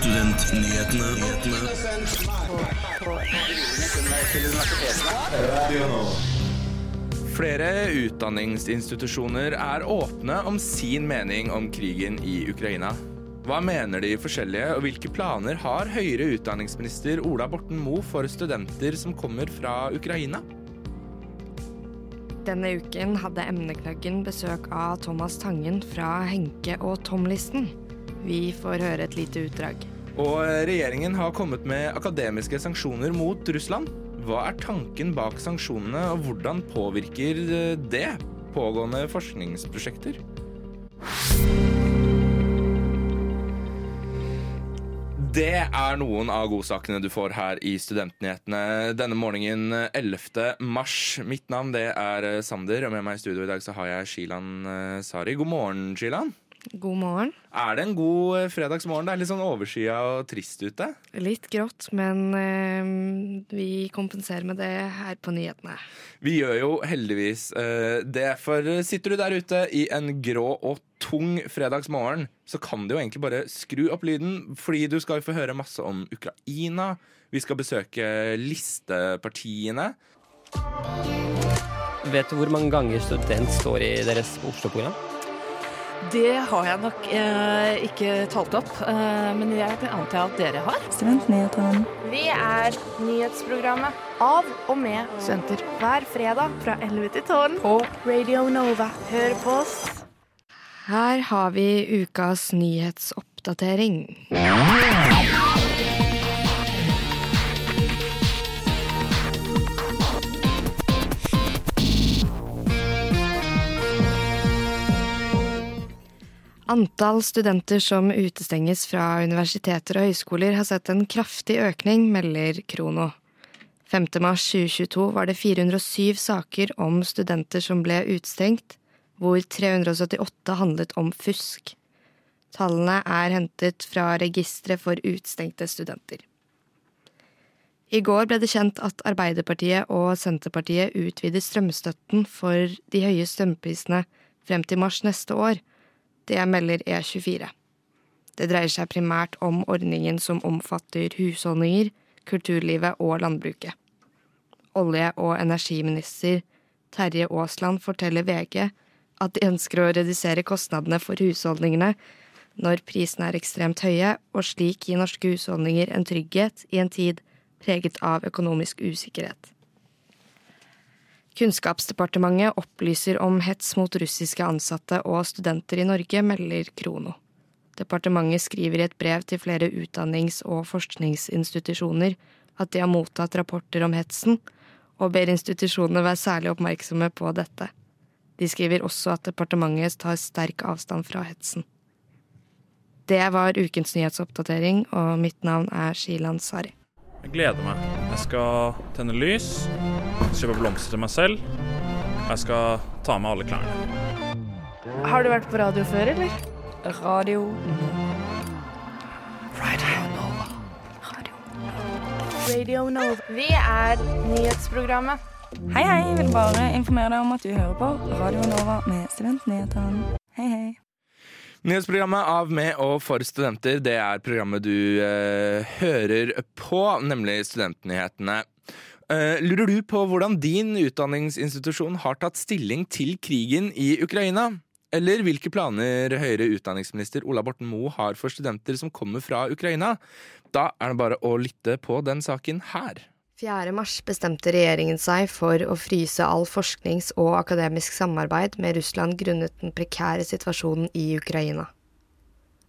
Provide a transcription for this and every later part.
Studentnyhetene. Flere utdanningsinstitusjoner er åpne om sin mening om krigen i Ukraina. Hva mener de forskjellige, og hvilke planer har høyere utdanningsminister Ola Borten Moe for studenter som kommer fra Ukraina? Denne uken hadde emneknaggen besøk av Thomas Tangen fra Henke og Tom-listen. Vi får høre et lite utdrag. Og regjeringen har kommet med akademiske sanksjoner mot Russland. Hva er tanken bak sanksjonene, og hvordan påvirker det pågående forskningsprosjekter? Det er noen av godsakene du får her i Studentnyhetene denne morgenen 11. mars. Mitt navn det er Sander, og med meg i studio i dag så har jeg Shilan eh, Sari. God morgen, Shilan. God morgen. Er det en god eh, fredagsmorgen? Det er litt sånn overskya og trist ute. Litt grått, men eh, vi kompenserer med det her på nyhetene. Vi gjør jo heldigvis eh, det, for sitter du der ute i en grå og tung fredagsmorgen, så kan du jo egentlig bare skru opp lyden, fordi du skal få høre masse om Ukraina. Vi skal besøke listepartiene. Vet du hvor mange ganger student står i deres Oslo-program? Det har jeg nok eh, ikke talt opp, eh, men jeg antar at dere har. Studentnyhetene. Vi er nyhetsprogrammet av og med studenter hver fredag fra 11 til 12 på Radio Nova. Hør på oss. Her har vi ukas nyhetsoppdatering. Antall studenter som utestenges fra universiteter og høyskoler har sett en kraftig økning, melder Krono. 5. mars 2022 var det 407 saker om studenter som ble utestengt, hvor 378 handlet om fusk. Tallene er hentet fra registeret for utestengte studenter. I går ble det kjent at Arbeiderpartiet og Senterpartiet utvider strømstøtten for de høye strømprisene frem til mars neste år. Det melder E24. Det dreier seg primært om ordningen som omfatter husholdninger, kulturlivet og landbruket. Olje- og energiminister Terje Aasland forteller VG at de ønsker å redusere kostnadene for husholdningene når prisene er ekstremt høye, og slik gi norske husholdninger en trygghet i en tid preget av økonomisk usikkerhet. Kunnskapsdepartementet opplyser om hets mot russiske ansatte og studenter i Norge, melder Krono. Departementet skriver i et brev til flere utdannings- og forskningsinstitusjoner at de har mottatt rapporter om hetsen, og ber institusjonene være særlig oppmerksomme på dette. De skriver også at departementet tar sterk avstand fra hetsen. Det var ukens nyhetsoppdatering, og mitt navn er Shilan Sari. Jeg gleder meg. Jeg skal tenne lys, kjøpe blomster til meg selv. Og Jeg skal ta med alle klærne. Har du vært på radio før, eller? Radio Radio Nova. Vi er nyhetsprogrammet. Hei, hei. Jeg vil bare informere deg om at du hører på Radio Nova med Studentnyhetene. Hei, hei. Nyhetsprogrammet av, med og for studenter, det er programmet du eh, hører på, nemlig Studentnyhetene. Eh, lurer du på hvordan din utdanningsinstitusjon har tatt stilling til krigen i Ukraina? Eller hvilke planer høyere utdanningsminister Ola Borten Moe har for studenter som kommer fra Ukraina? Da er det bare å lytte på den saken her. 4. mars bestemte regjeringen seg for å fryse all forsknings- og akademisk samarbeid med Russland grunnet den prekære situasjonen i Ukraina.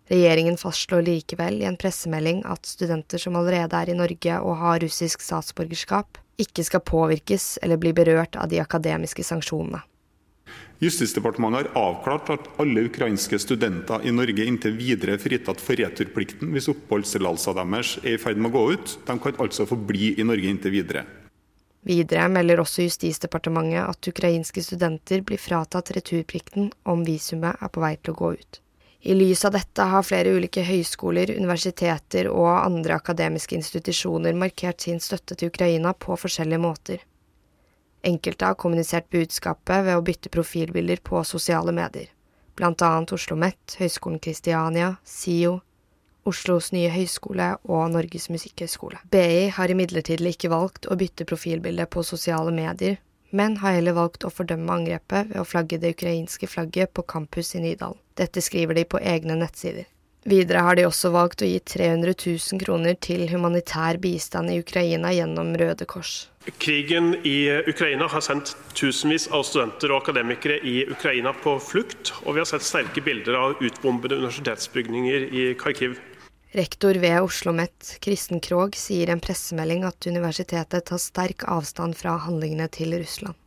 Regjeringen fastslår likevel i en pressemelding at studenter som allerede er i Norge og har russisk statsborgerskap, ikke skal påvirkes eller bli berørt av de akademiske sanksjonene. Justisdepartementet har avklart at alle ukrainske studenter i Norge inntil videre er fritatt for returplikten hvis oppholdstillatelsen deres er i ferd med å gå ut. De kan altså få bli i Norge inntil videre. Videre melder også Justisdepartementet at ukrainske studenter blir fratatt returplikten om visumet er på vei til å gå ut. I lys av dette har flere ulike høyskoler, universiteter og andre akademiske institusjoner markert sin støtte til Ukraina på forskjellige måter. Enkelte har kommunisert budskapet ved å bytte profilbilder på sosiale medier, blant annet Oslo OsloMet, Høgskolen Kristiania, SIO Oslos nye høyskole og Norges musikkhøgskole. BI har imidlertid ikke valgt å bytte profilbilde på sosiale medier, men har heller valgt å fordømme angrepet ved å flagge det ukrainske flagget på campus i Nydalen. Dette skriver de på egne nettsider. Videre har de også valgt å gi 300 000 kroner til humanitær bistand i Ukraina gjennom Røde Kors. Krigen i Ukraina har sendt tusenvis av studenter og akademikere i Ukraina på flukt, og vi har sett sterke bilder av utbombede universitetsbygninger i Kharkiv. Rektor ved Oslo OsloMet, Kristen Krogh, sier i en pressemelding at universitetet tar sterk avstand fra handlingene til Russland.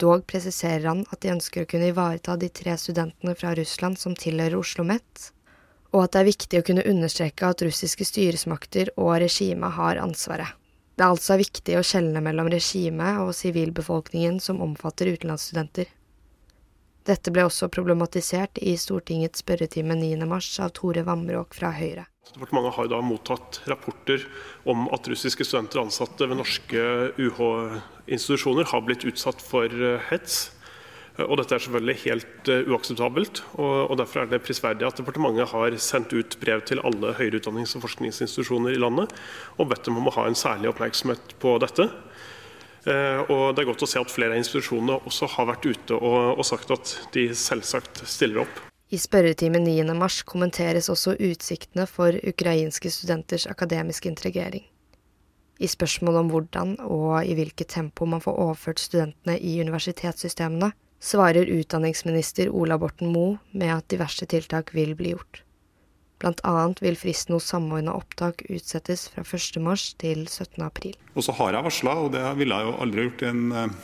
Dog presiserer han at de ønsker å kunne ivareta de tre studentene fra Russland som tilhører Oslo OsloMet, og at det er viktig å kunne understreke at russiske styresmakter og regimet har ansvaret. Det er altså viktig å skjelne mellom regimet og sivilbefolkningen som omfatter utenlandsstudenter. Dette ble også problematisert i Stortingets spørretime 9.3 av Tore Vamråk fra Høyre. Departementet har da mottatt rapporter om at russiske studenter og ansatte ved norske UH-institusjoner har blitt utsatt for eh, hets. Og dette er selvfølgelig helt uh, uakseptabelt. Og, Derfor er det prisverdig at departementet har sendt ut brev til alle høyere utdannings- og forskningsinstitusjoner i landet og bedt dem om å ha en særlig oppmerksomhet på dette. Uh, og Det er godt å se at flere av institusjonene også har vært ute og, sagt at de selvsagt stiller opp. I spørretimen 9.3 kommenteres også utsiktene for ukrainske studenters akademiske integrering. I spørsmål om hvordan og i hvilket tempo man får overført studentene i universitetssystemene, svarer utdanningsminister Ola Borten Moe med at diverse tiltak vil bli gjort. Blant annet vil fristen hos Samordna opptak utsettes fra 1. mars til 17. april. Og så har jeg varsla, og det ville jeg jo aldri gjort i en, eh,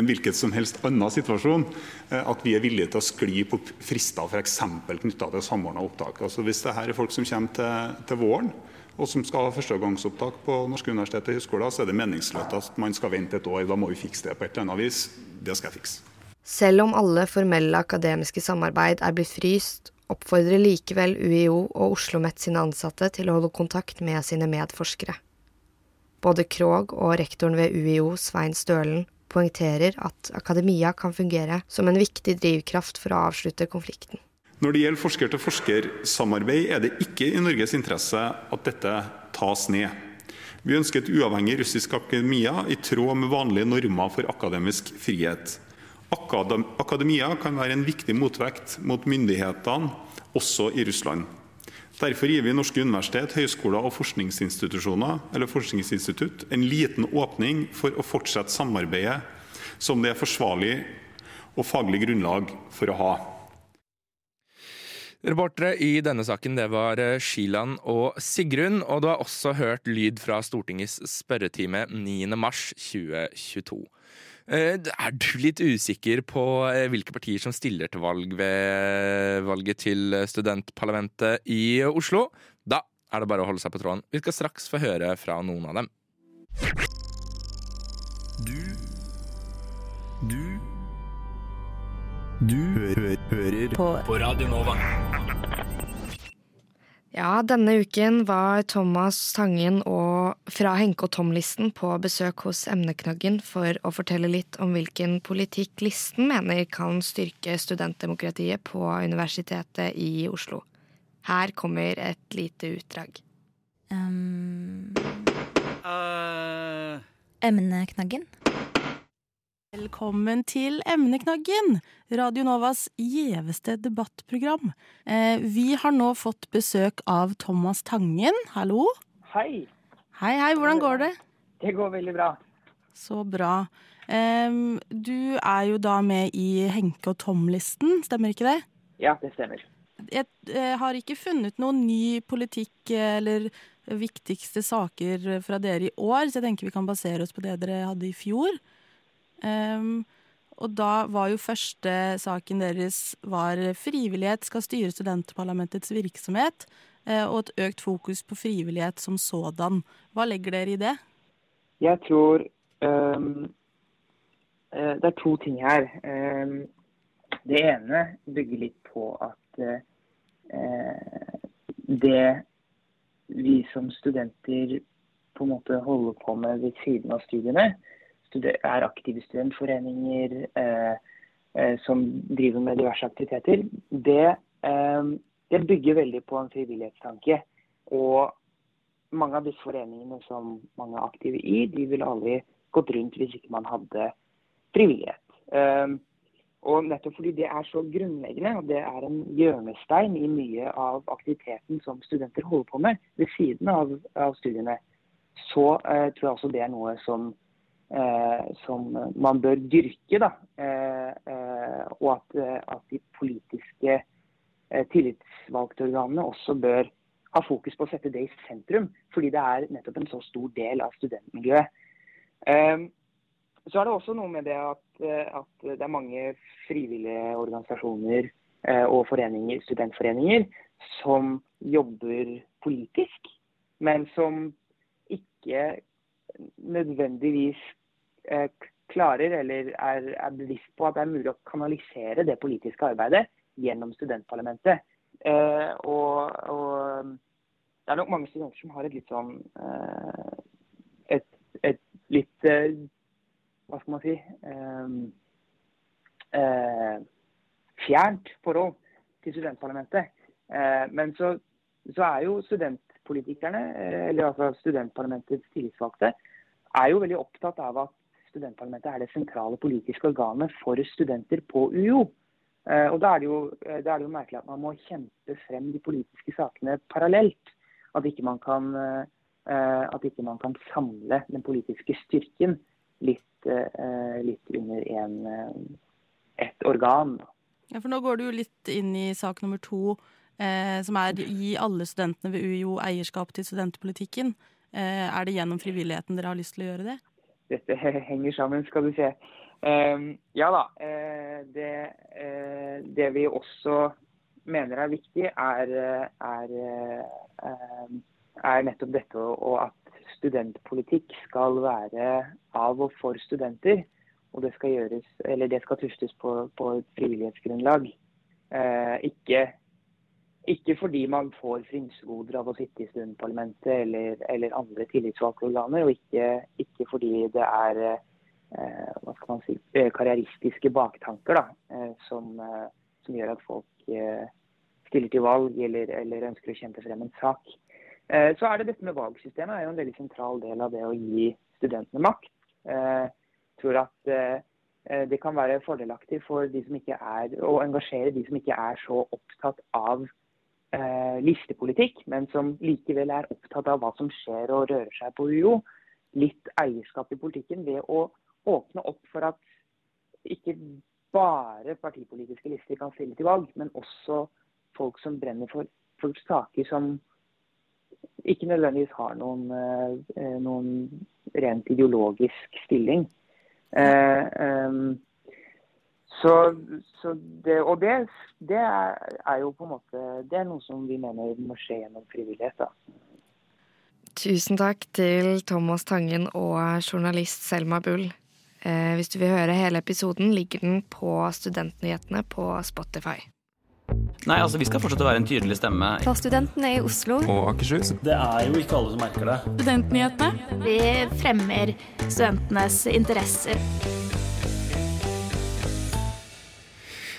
en hvilket som helst annen situasjon, eh, at vi er villige til å skli på frister f.eks. knytta til Samordna opptak. Altså Hvis det her er folk som kommer til, til våren, og som skal ha førstegangsopptak på norske universiteter og høyskoler, så er det meningsløst at man skal vente et år. Da må vi fikse det på et eller annet vis. Det skal jeg fikse. Selv om alle formelle akademiske samarbeid er blitt fryst, oppfordrer likevel UiO og Oslo OsloMet sine ansatte til å holde kontakt med sine medforskere. Både Krog og rektoren ved UiO, Svein Stølen, poengterer at akademia kan fungere som en viktig drivkraft for å avslutte konflikten. Når det gjelder forsker-til-forsker-samarbeid, er det ikke i Norges interesse at dette tas ned. Vi ønsker et uavhengig russisk akademia i tråd med vanlige normer for akademisk frihet. Akademia kan være en viktig motvekt mot myndighetene, også i Russland. Derfor gir vi norske universitet, høyskoler og forskningsinstitusjoner eller forskningsinstitutt en liten åpning for å fortsette samarbeidet som det er forsvarlig og faglig grunnlag for å ha. Reportere i denne saken det var eh, Skiland og Sigrun, og du har også hørt lyd fra Stortingets spørretime 9.3.2022. Eh, er du litt usikker på eh, hvilke partier som stiller til valg ved valget til studentparlamentet i Oslo? Da er det bare å holde seg på tråden. Vi skal straks få høre fra noen av dem. Du Du Du hø hører på, på Radio Nova. Ja, denne uken var Thomas Tangen og fra Henke og Tom-listen på besøk hos Emneknaggen for å fortelle litt om hvilken politikk listen mener kan styrke studentdemokratiet på Universitetet i Oslo. Her kommer et lite utdrag. Um, uh... Emneknaggen? Velkommen til Emneknaggen, Radio Novas gjeveste debattprogram. Eh, vi har nå fått besøk av Thomas Tangen. Hallo. Hei. Hei, hei. Hvordan går det? Det går veldig bra. Så bra. Um, du er jo da med i Henke og Tom-listen, stemmer ikke det? Ja, det stemmer. Jeg eh, har ikke funnet noen ny politikk eller viktigste saker fra dere i år, så jeg tenker vi kan basere oss på det dere hadde i fjor. Um, og da var jo første saken deres var frivillighet skal styre studentparlamentets virksomhet, og et økt fokus på frivillighet som sådan. Hva legger dere i det? Jeg tror um, det er to ting her. Um, det ene bygger litt på at uh, det vi som studenter på en måte holder på med ved siden av studiene, er aktive studentforeninger, uh, uh, som driver med diverse aktiviteter, det eh, det bygger veldig på en frivillighetstanke. Og mange av disse foreningene som mange er aktive i, de ville aldri gått rundt hvis ikke man hadde frivillighet. Um, og nettopp fordi det er så grunnleggende, og det er en hjørnestein i mye av aktiviteten som studenter holder på med ved siden av, av studiene, så eh, tror jeg også det er noe som, eh, som man bør dyrke. Da. Eh, og at, at, de politiske tillitsvalgte organene også bør ha fokus på å sette det i sentrum, fordi det er nettopp en så stor del av studentmiljøet. Um, så er det også noe med det at, eh, at det er mange frivillige organisasjoner eh, og foreninger, studentforeninger som jobber politisk, men som ikke nødvendigvis eh, klarer eller er, er, bevisst på at det er mulig å kanalisere det politiske arbeidet gjennom studentparlamentet. Eh, og, og, det er nok mange studenter som har et litt sånn eh, et, et, litt eh, hva skal man si ehm, eh, fjernt forhold til studentparlamentet. Eh, men så, så, er jo studentpolitikerne, eh, eller altså studentparlamentets tillitsvalgte, er jo veldig opptatt av at studentparlamentet er det sentrale politiske organet for studenter på UiO. Eh, og da er, jo, eh, er, det jo, merkelig at man må kjempe frem de politiske sakene parallelt. At ikke man kan, at ikke man kan samle den politiske styrken litt Eh, litt under en, et organ. Ja, for Nå går du jo litt inn i sak nummer to, eh, som er gi alle studentene ved UiO eierskap til studentpolitikken. Eh, er det gjennom frivilligheten dere har lyst til å gjøre det? Dette henger sammen, skal du se. Eh, ja da. Eh, det, det, vi også mener er viktig, er, er, er nettopp dette og at studentpolitikk skal være av og for studenter. Og det skal gjøres, det skal tuftes på, på et frivillighetsgrunnlag. Eh, ikke, ikke, fordi man får frynsegoder av å sitte i studentparlamentet eller, eller andre tillitsvalgte organer, og ikke, ikke, fordi det er eh, hva skal man si, eh, karrieristiske baktanker da, eh, som, eh, som, gjør at folk eh, stiller til valg eller, eller ønsker å kjempe frem en sak. Eh, så er det dette med valgsystemet er jo en veldig sentral del av det å gi studentene makt. Jeg eh, tror at eh, det kan være fordelaktig for de som ikke er, å engasjere de som ikke er så opptatt av listepolitikk, men som likevel er opptatt av hva som skjer og rører seg på UiO. Litt eierskap i politikken ved å åpne opp for at ikke bare partipolitiske lister kan stille til valg, men også folk som brenner for, for saker som ikke nødvendigvis har noen, eh, noen rent ideologisk stilling. Eh, um, så, så det, og det, det er, jo på en måte Det er noe som vi mener må skje gjennom frivillighet. da. Tusen takk til Thomas Tangen og journalist Selma Bull. Eh, hvis du vil høre hele episoden, ligger den på Studentnyhetene på Spotify. Nei, altså Vi skal fortsette å være en tydelig stemme. For studentene i Oslo. Og Akershus. Det er jo ikke alle som merker det. Studentnyhetene. Vi fremmer studentenes interesser.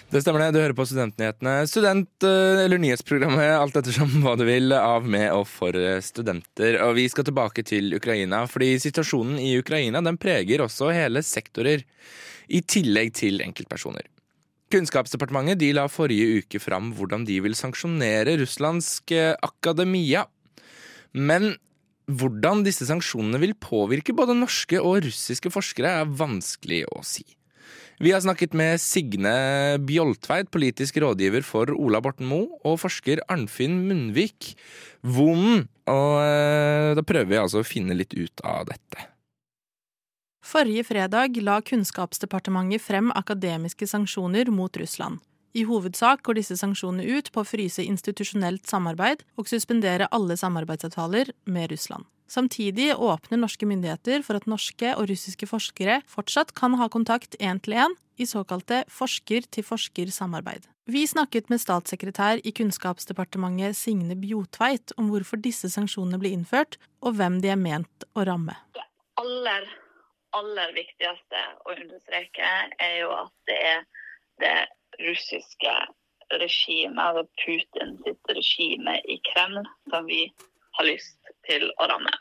Det stemmer det. Du hører på Studentnyhetene. Student- eh, eller nyhetsprogrammet, alt ettersom hva du vil, av med og for studenter. Og vi skal tilbake til Ukraina, fordi situasjonen i Ukraina den preger også hele sektorer. I tillegg til enkeltpersoner. Kunnskapsdepartementet de la forrige uke fram hvordan de vil sanksjonere russlandsk eh, akademia. Men hvordan disse sanksjonene vil påvirke både norske og russiske forskere, er vanskelig å si. Vi har snakket med Signe Bjoltveit, politisk rådgiver for Ola Borten Moe, og forsker Arnfinn Munnvik Vonden. Og eh, da prøver vi altså å finne litt ut av dette. Forrige fredag la Kunnskapsdepartementet frem akademiske sanksjoner mot Russland. I hovedsak går disse sanksjonene ut på å fryse institusjonelt samarbeid og suspendere alle samarbeidsavtaler med Russland. Samtidig åpner norske myndigheter for at norske og russiske forskere fortsatt kan ha kontakt én til én i såkalte forsker-til-forsker-samarbeid. Vi snakket med statssekretær i Kunnskapsdepartementet Signe Bjotveit om hvorfor disse sanksjonene ble innført, og hvem de er ment å ramme. Det aller aller viktigste å understreke, er jo at det er det russiske regimet, altså Putins regime i Kreml, som vi har lyst til å ramme.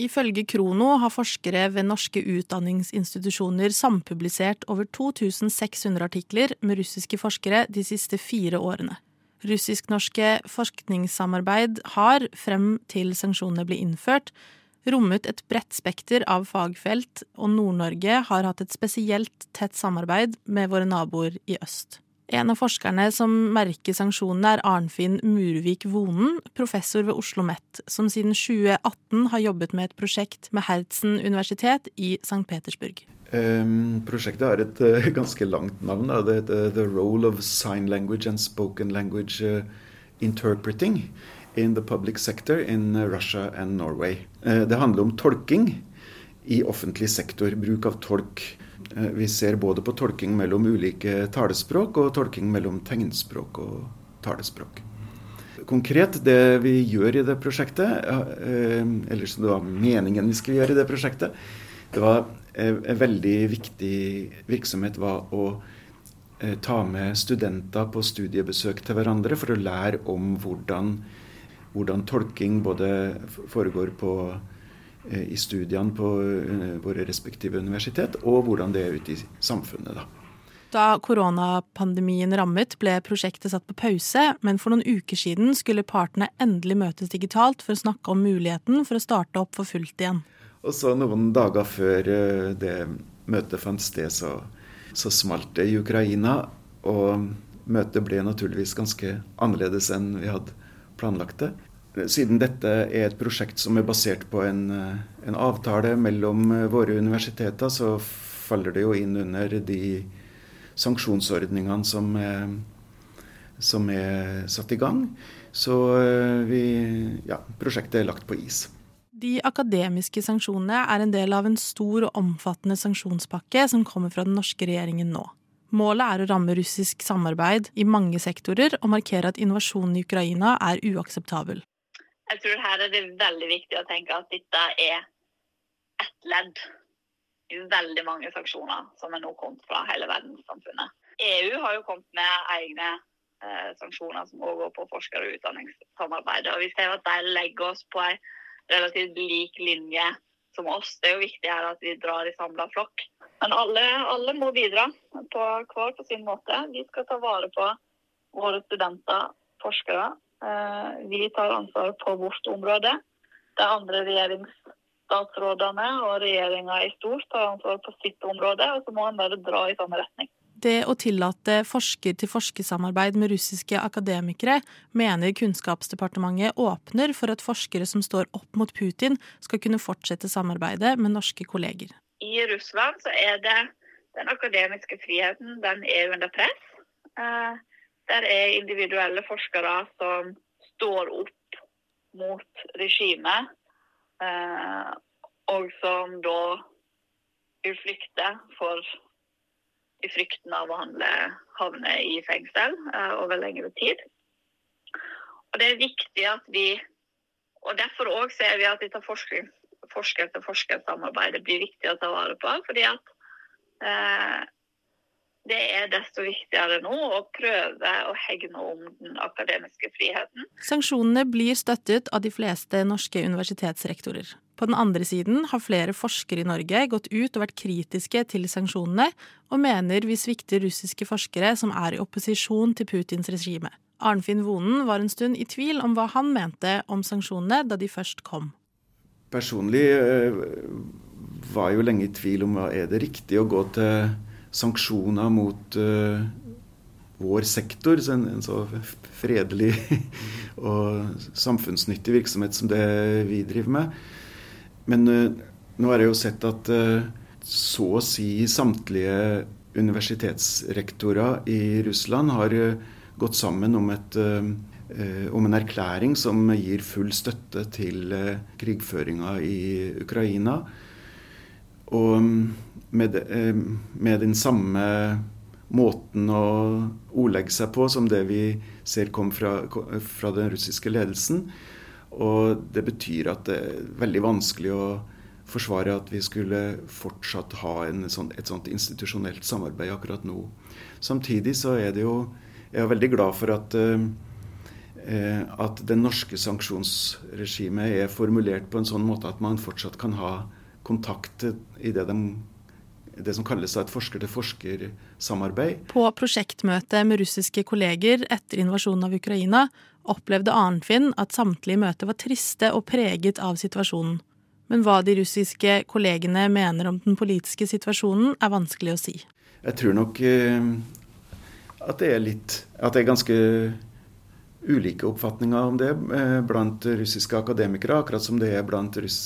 Ifølge Krono har forskere ved norske utdanningsinstitusjoner sampublisert over 2600 artikler med russiske forskere de siste fire årene. Russisk-norske forskningssamarbeid har, frem til sanksjonene ble innført, rommet et bredt spekter av fagfelt, og Nord-Norge har hatt et spesielt tett samarbeid med våre naboer i øst. En av forskerne som merker sanksjonene, er Arnfinn Murvik Vonen, professor ved Oslo OsloMet, som siden 2018 har jobbet med et prosjekt med Hertzen universitet i St. Petersburg. Um, prosjektet har et uh, ganske langt navn. Da. Det heter The Role of Sign Language and Spoken Language uh, Interpreting in the Public Sector in uh, Russia and Norway. det handler om tolking i offentlig sektor. Bruk av tolk Eh, vi ser både på tolking mellom ulike talespråk og tolking mellom tegnspråk og talespråk. Konkret, det vi gjør i det prosjektet, eh, eller som det var meningen vi skulle gjøre i det prosjektet, det var eh, en veldig viktig virksomhet var å ta med studenter på studiebesøk til hverandre for å lære om hvordan, hvordan tolking både foregår på Eh, i studiene på eh, våre respektive universitet, og hvordan det er ute i samfunnet. da. Da koronapandemien rammet, ble prosjektet satt på pause, men for noen uker siden skulle partene endelig møtes digitalt for å snakke om muligheten for å starte opp for fullt igjen. Og så noen dager før eh, det møtet fant sted, så, så smalt det i Ukraina. Og møtet ble naturligvis ganske annerledes enn vi hadde planlagt det. Siden dette er et prosjekt som er basert på en, eh, en, avtale mellom eh, våre universiteter, så faller det jo inn under de sanksjonsordningene som er, som er satt i gang. Så eh, vi, ja, prosjektet er lagt på is. De akademiske sanksjonene er en del av en stor og omfattende sanksjonspakke som kommer fra den norske regjeringen nå. Målet er å ramme russisk samarbeid i mange sektorer og markere at innovasjonen i Ukraina er uakseptabel. Jeg tror her er det veldig viktig å tenke at dette er ett ledd i veldig mange sanksjoner som er nå kommet fra hele verdenssamfunnet. EU har jo kommet med egne eh, sanksjoner som òg går på forsker- og utdanningssamarbeidet. Og vi ser at de legger oss på en relativt lik linje som oss. Det er jo viktig her at vi drar i samla flokk. Men alle, alle, må bidra på hver på sin måte. Vi skal ta vare på våre studenter, forskere, vi tar ansvar på vårt område. De andre regjeringsstatsrådene og regjeringa i stort tar ansvar på sitt område, og så må en bare dra i samme retning. Det å tillate forsker-til-forsker-samarbeid med russiske akademikere mener Kunnskapsdepartementet åpner for at forskere som står opp mot Putin, skal kunne fortsette samarbeidet med norske kolleger. I Russland så er det den akademiske friheten den er under press. Der er individuelle forskere som står opp mot regimet, eh, og som da vil flykte for i frykten av å handle, havne i fengsel eh, over lengre tid. Og det er viktig at vi og Derfor òg ser vi at dette forsker-til-forsker-samarbeidet blir viktig å ta vare på. fordi at eh, det er desto viktigere nå å prøve å hegne om den akademiske friheten. Sanksjonene blir støttet av de fleste norske universitetsrektorer. På den andre siden har flere forskere i Norge gått ut og vært kritiske til sanksjonene, og mener vi svikter russiske forskere som er i opposisjon til Putins regime. Arnfinn Vonen var en stund i tvil om hva han mente om sanksjonene da de først kom. Personlig øh, var jeg jo lenge i tvil om hva er det riktig å gå til sanksjoner mot uh, vår sektor, en, en, så fredelig og samfunnsnyttig virksomhet som det vi driver med. Men uh, nå har jeg jo sett at uh, så å si samtlige universitetsrektorer i Russland har gått sammen om, et, om en erklæring som gir full støtte til krigføringa i Ukraina. Og med, eh, med, den samme måten å ordlegge seg på som det vi ser kom fra, fra, den russiske ledelsen. Og det betyr at det er veldig vanskelig å forsvare at vi skulle fortsatt ha sånn, et sånt institusjonelt samarbeid akkurat nå. Samtidig så er det jo jeg er veldig glad for at at det norske sanksjonsregimet er formulert på en sånn måte at man fortsatt kan ha kontakt i det, de, det som kalles et forsker-til-forsker-samarbeid. På prosjektmøte med russiske kolleger etter invasjonen av Ukraina opplevde Arnfinn at samtlige møter var triste og preget av situasjonen. Men hva de russiske kollegene mener om den politiske situasjonen, er vanskelig å si. Jeg tror nok at det er litt At det er ganske ulike oppfatninger om det eh, blant russiske akademikere, akkurat som det er blant russ,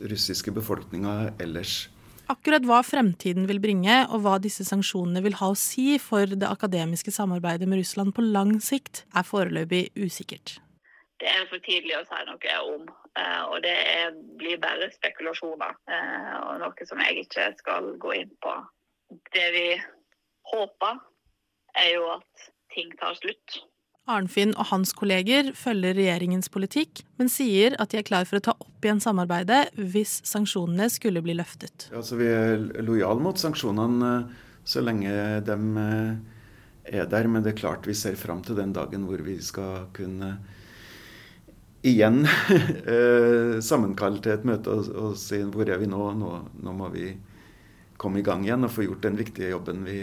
russiske befolkninger ellers. Akkurat hva fremtiden vil bringe, og hva disse sanksjonene vil ha å si for det akademiske samarbeidet med Russland på lang sikt, er foreløpig usikkert. Det er for tidlig å si noe om, eh, og det blir bare spekulasjoner. Eh, og noe som jeg ikke skal gå inn på. Det vi håper, er jo at ting tar slutt. Arnfinn og hans kolleger følger regjeringens politikk, men sier at de er klar for å ta opp igjen samarbeidet hvis sanksjonene skulle bli løftet. Altså, vi er lojale mot sanksjonene så lenge de er der, men det er klart vi ser fram til den dagen hvor vi skal kunne igjen sammenkalle til et møte og, og si hvor er vi nå? nå? Nå må vi komme i gang igjen og få gjort den viktige jobben vi,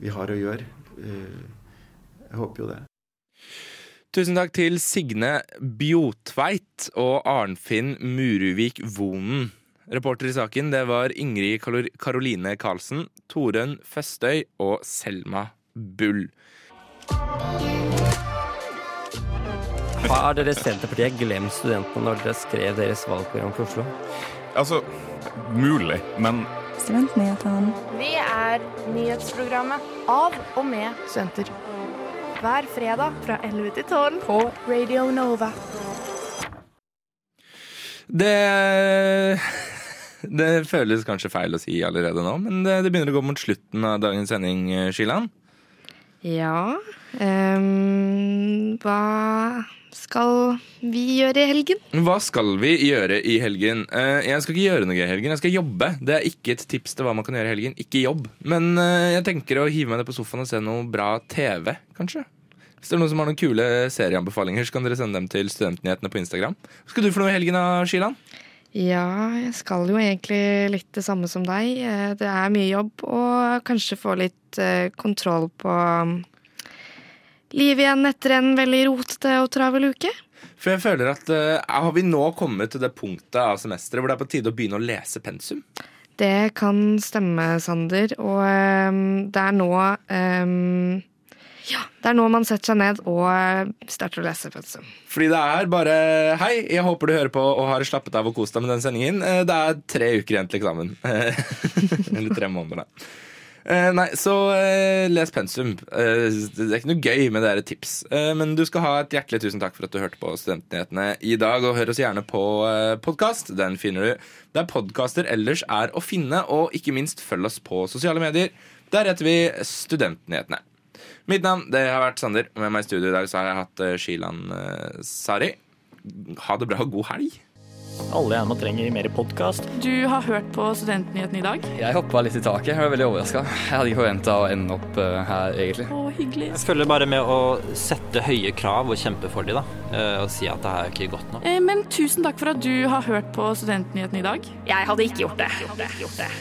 vi har å gjøre. Jeg håper jo det. Tusen takk til Signe Bjotveit og Arnfinn Muruvik Vonen. Reporter i saken det var Ingrid Karoline Karlsen, Torunn Føstøy og Selma Bull. Har dere Senterpartiet glemt studentene når dere skrev deres valgprogram for Oslo? Altså, mulig, men Studentnyhetene. Vi er nyhetsprogrammet av og med studenter. Hver fredag fra 11 til 12 på Radio Nova. Det Det føles kanskje feil å si allerede nå, men det, det begynner å gå mot slutten av dagens sending, Skiland. Ja um, Hva skal vi gjøre i helgen? Hva skal vi gjøre i helgen? Uh, jeg skal ikke gjøre noe i helgen, jeg skal jobbe. Det er ikke et tips til hva man kan gjøre i helgen. Ikke jobb. Men uh, jeg tenker å hive meg ned på sofaen og se noe bra TV, kanskje. Hvis det er noen som har noen kule serieanbefalinger, så kan dere sende dem til Studentnyhetene på Instagram. Hva skal du for noe i helgen, da, Skiland? Ja, jeg skal jo egentlig litt det samme som deg. Det er mye jobb, og kanskje få litt kontroll på livet igjen etter en veldig rotete og travel uke. For jeg føler at uh, Har vi nå kommet til det punktet av semesteret hvor det er på tide å begynne å lese pensum? Det kan stemme, Sander. Og um, det er nå um, Ja, det er nå man setter seg ned og starter å lese pensum. Fordi det er bare Hei, jeg håper du hører på og har slappet av og kost deg med den sendingen. Det er tre uker igjen til eksamen. Eller tre måneder, da. Uh, nei, så les pensum. Det er ikke noe gøy med dere tips. men du skal ha et hjertelig tusen takk for at du hørte på Studentnyhetene i dag. Og hør oss gjerne på podkast. Den finner du der podkaster ellers er å finne. Og ikke minst følg oss på sosiale medier. Der heter vi Studentnyhetene. Mitt navn det har vært Sander. Med meg i studio i dag så har jeg hatt Shilan Sari. Ha det bra og god helg. Alle jeg nå trenger mer podkast. Du har hørt på Studentnyhetene i dag? Jeg hoppa litt i taket. Jeg var veldig overraska. Jeg hadde ikke forventa å ende opp uh, her, egentlig. Å, hyggelig. Jeg føler bare med å sette høye krav og kjempe for dem, da. Uh, og si at det her er ikke godt nok. Eh, men tusen takk for at du har hørt på Studentnyhetene i dag. Jeg hadde ikke gjort det. Gjort det. Gjort det.